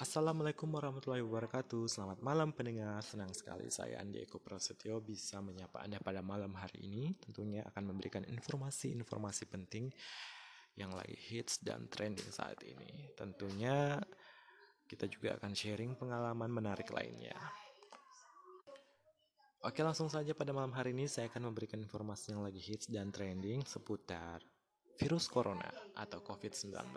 Assalamualaikum warahmatullahi wabarakatuh. Selamat malam pendengar. Senang sekali saya Andi Eko Prasetyo Bisa menyapa Anda pada malam hari ini. Tentunya akan memberikan informasi-informasi penting Yang lagi hits dan trending saat ini. Tentunya kita juga akan sharing pengalaman menarik lainnya. Oke langsung saja pada malam hari ini saya akan memberikan informasi yang lagi hits dan trending seputar virus corona atau COVID-19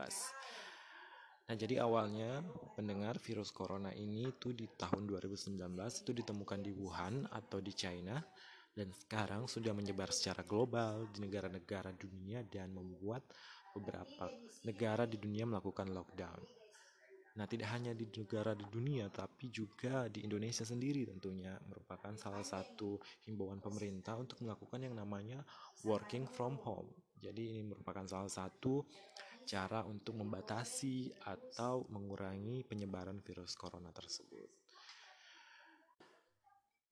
Nah, jadi awalnya pendengar virus corona ini itu di tahun 2019 itu ditemukan di Wuhan atau di China dan sekarang sudah menyebar secara global di negara-negara dunia dan membuat beberapa negara di dunia melakukan lockdown. Nah, tidak hanya di negara di dunia tapi juga di Indonesia sendiri tentunya merupakan salah satu himbauan pemerintah untuk melakukan yang namanya working from home. Jadi ini merupakan salah satu cara untuk membatasi atau mengurangi penyebaran virus corona tersebut.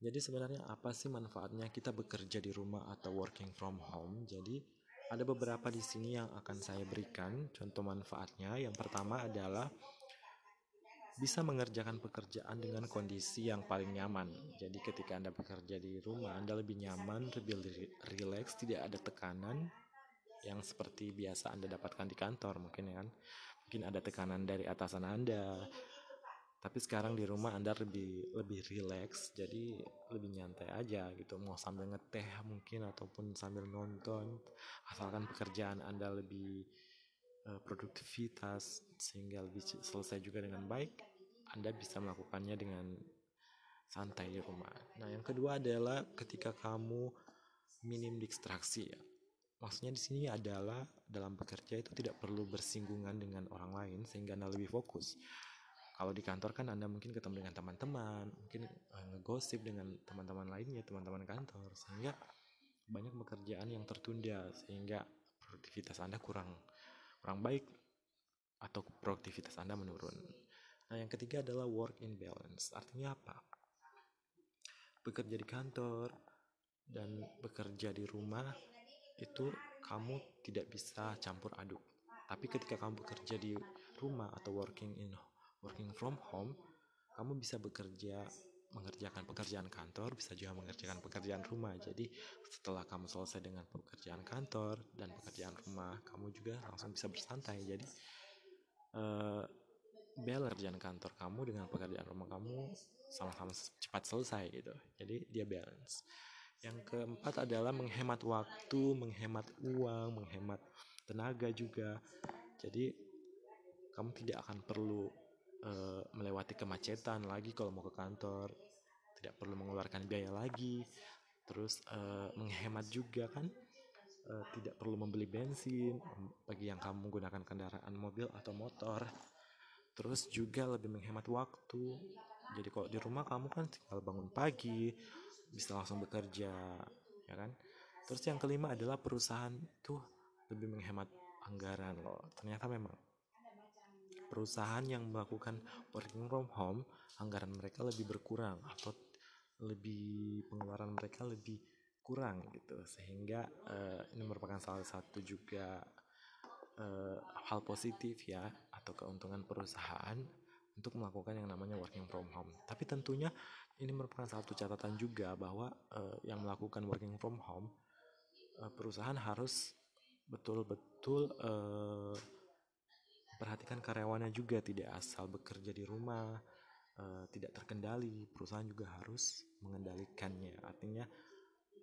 Jadi sebenarnya apa sih manfaatnya kita bekerja di rumah atau working from home? Jadi ada beberapa di sini yang akan saya berikan contoh manfaatnya. Yang pertama adalah bisa mengerjakan pekerjaan dengan kondisi yang paling nyaman. Jadi ketika Anda bekerja di rumah, Anda lebih nyaman, lebih rileks, tidak ada tekanan, yang seperti biasa Anda dapatkan di kantor mungkin ya kan. Mungkin ada tekanan dari atasan Anda. Tapi sekarang di rumah Anda lebih lebih rileks, jadi lebih nyantai aja gitu. Mau sambil ngeteh mungkin ataupun sambil nonton, asalkan pekerjaan Anda lebih uh, produktivitas sehingga lebih selesai juga dengan baik, Anda bisa melakukannya dengan santai di rumah. Nah, yang kedua adalah ketika kamu minim distraksi ya maksudnya di sini adalah dalam bekerja itu tidak perlu bersinggungan dengan orang lain sehingga anda lebih fokus. Kalau di kantor kan anda mungkin ketemu dengan teman-teman mungkin uh, ngegosip dengan teman-teman lainnya teman-teman kantor sehingga banyak pekerjaan yang tertunda sehingga produktivitas anda kurang kurang baik atau produktivitas anda menurun. Nah yang ketiga adalah work in balance. Artinya apa? Bekerja di kantor dan bekerja di rumah itu kamu tidak bisa campur aduk. Tapi ketika kamu bekerja di rumah atau working in working from home, kamu bisa bekerja mengerjakan pekerjaan kantor, bisa juga mengerjakan pekerjaan rumah. Jadi setelah kamu selesai dengan pekerjaan kantor dan pekerjaan rumah, kamu juga langsung bisa bersantai. Jadi uh, balance pekerjaan kantor kamu dengan pekerjaan rumah kamu sama-sama cepat selesai gitu. Jadi dia balance. Yang keempat adalah menghemat waktu, menghemat uang, menghemat tenaga juga. Jadi kamu tidak akan perlu uh, melewati kemacetan lagi kalau mau ke kantor, tidak perlu mengeluarkan biaya lagi. Terus uh, menghemat juga kan, uh, tidak perlu membeli bensin bagi yang kamu menggunakan kendaraan mobil atau motor. Terus juga lebih menghemat waktu. Jadi kalau di rumah kamu kan tinggal bangun pagi, bisa langsung bekerja ya kan? Terus yang kelima adalah perusahaan tuh lebih menghemat anggaran loh. Ternyata memang perusahaan yang melakukan working from home anggaran mereka lebih berkurang atau lebih pengeluaran mereka lebih kurang gitu. Sehingga uh, ini merupakan salah satu juga uh, hal positif ya atau keuntungan perusahaan untuk melakukan yang namanya working from home. Tapi tentunya ini merupakan satu catatan juga bahwa uh, yang melakukan working from home uh, perusahaan harus betul-betul uh, perhatikan karyawannya juga tidak asal bekerja di rumah uh, tidak terkendali perusahaan juga harus mengendalikannya artinya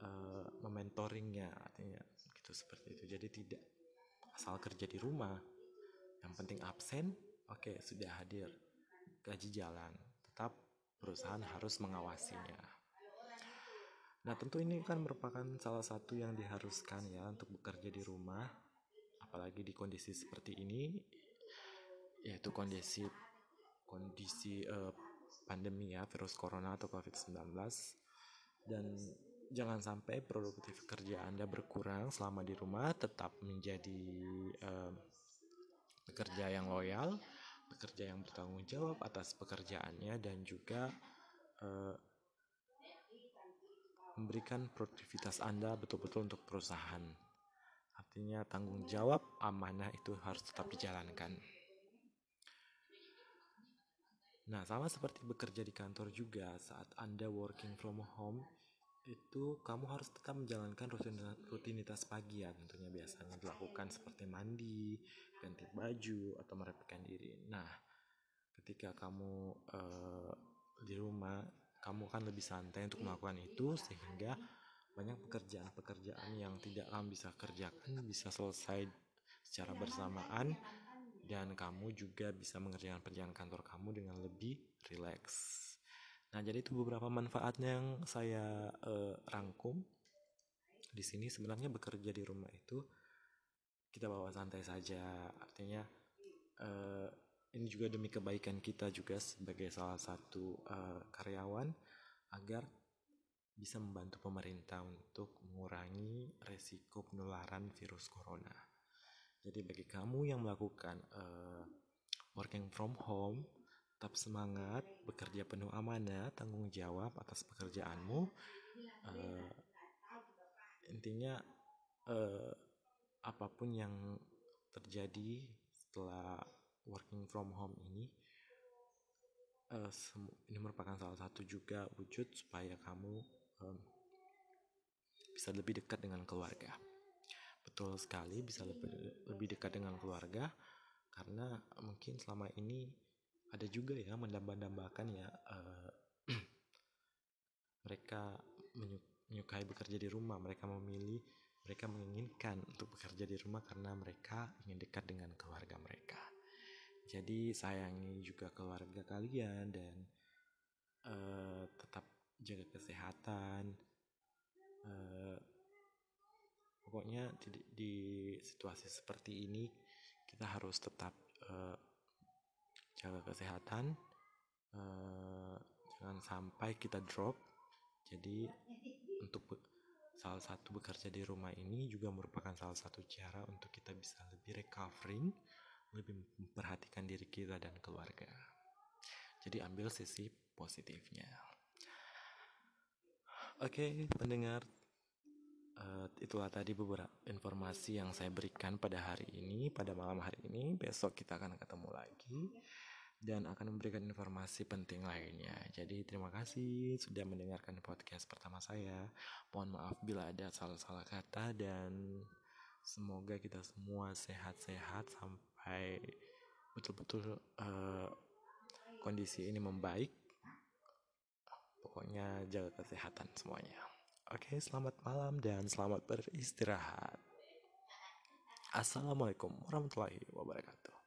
uh, mementoringnya artinya gitu seperti itu jadi tidak asal kerja di rumah yang penting absen oke okay, sudah hadir gaji jalan, tetap perusahaan harus mengawasinya. Nah, tentu ini kan merupakan salah satu yang diharuskan ya untuk bekerja di rumah, apalagi di kondisi seperti ini, yaitu kondisi kondisi uh, pandemi ya virus corona atau covid-19 dan jangan sampai produktif kerja Anda berkurang selama di rumah tetap menjadi uh, pekerja yang loyal pekerja yang bertanggung jawab atas pekerjaannya dan juga uh, memberikan produktivitas Anda betul-betul untuk perusahaan. Artinya tanggung jawab amanah itu harus tetap dijalankan. Nah, sama seperti bekerja di kantor juga, saat Anda working from home, itu kamu harus tetap menjalankan rutinitas pagi ya tentunya biasanya dilakukan seperti mandi, ganti baju, atau merapikan diri. Nah, ketika kamu uh, di rumah, kamu akan lebih santai untuk melakukan itu sehingga banyak pekerjaan-pekerjaan yang tidak kamu bisa kerjakan bisa selesai secara bersamaan dan kamu juga bisa mengerjakan pekerjaan kantor kamu dengan lebih rileks. Nah, jadi itu beberapa manfaatnya yang saya uh, rangkum di sini. Sebenarnya bekerja di rumah itu kita bawa santai saja. Artinya uh, ini juga demi kebaikan kita juga sebagai salah satu uh, karyawan agar bisa membantu pemerintah untuk mengurangi resiko penularan virus corona. Jadi bagi kamu yang melakukan uh, working from home, tetap semangat, bekerja penuh amanah, tanggung jawab atas pekerjaanmu. Uh, intinya uh, apa pun yang terjadi setelah working from home ini, uh, ini merupakan salah satu juga wujud supaya kamu um, bisa lebih dekat dengan keluarga betul sekali bisa lebih, lebih dekat dengan keluarga karena mungkin selama ini ada juga ya mendamba-dambakan ya uh, mereka menyukai bekerja di rumah. Mereka memilih mereka menginginkan untuk bekerja di rumah karena mereka ingin dekat dengan keluarga mereka. Jadi sayangi juga keluarga kalian dan uh, tetap jaga kesehatan. Uh, pokoknya di, di situasi seperti ini kita harus tetap uh, jaga kesehatan uh, jangan sampai kita drop. Jadi untuk salah satu bekerja di rumah ini juga merupakan salah satu cara untuk kita bisa lebih recovering lebih memperhatikan diri kita dan keluarga. Jadi ambil sisi positifnya. Oke okay, pendengar uh, itulah tadi beberapa informasi yang saya berikan pada hari ini, pada malam hari ini. Besok kita akan ketemu lagi dan akan memberikan informasi penting lainnya. Jadi terima kasih sudah mendengarkan podcast pertama saya. Mohon maaf bila ada salah-salah kata dan semoga kita semua sehat-sehat sampai betul-betul uh, kondisi ini membaik. Pokoknya jaga kesehatan semuanya. Oke, selamat malam dan selamat beristirahat. Assalamualaikum warahmatullahi wabarakatuh.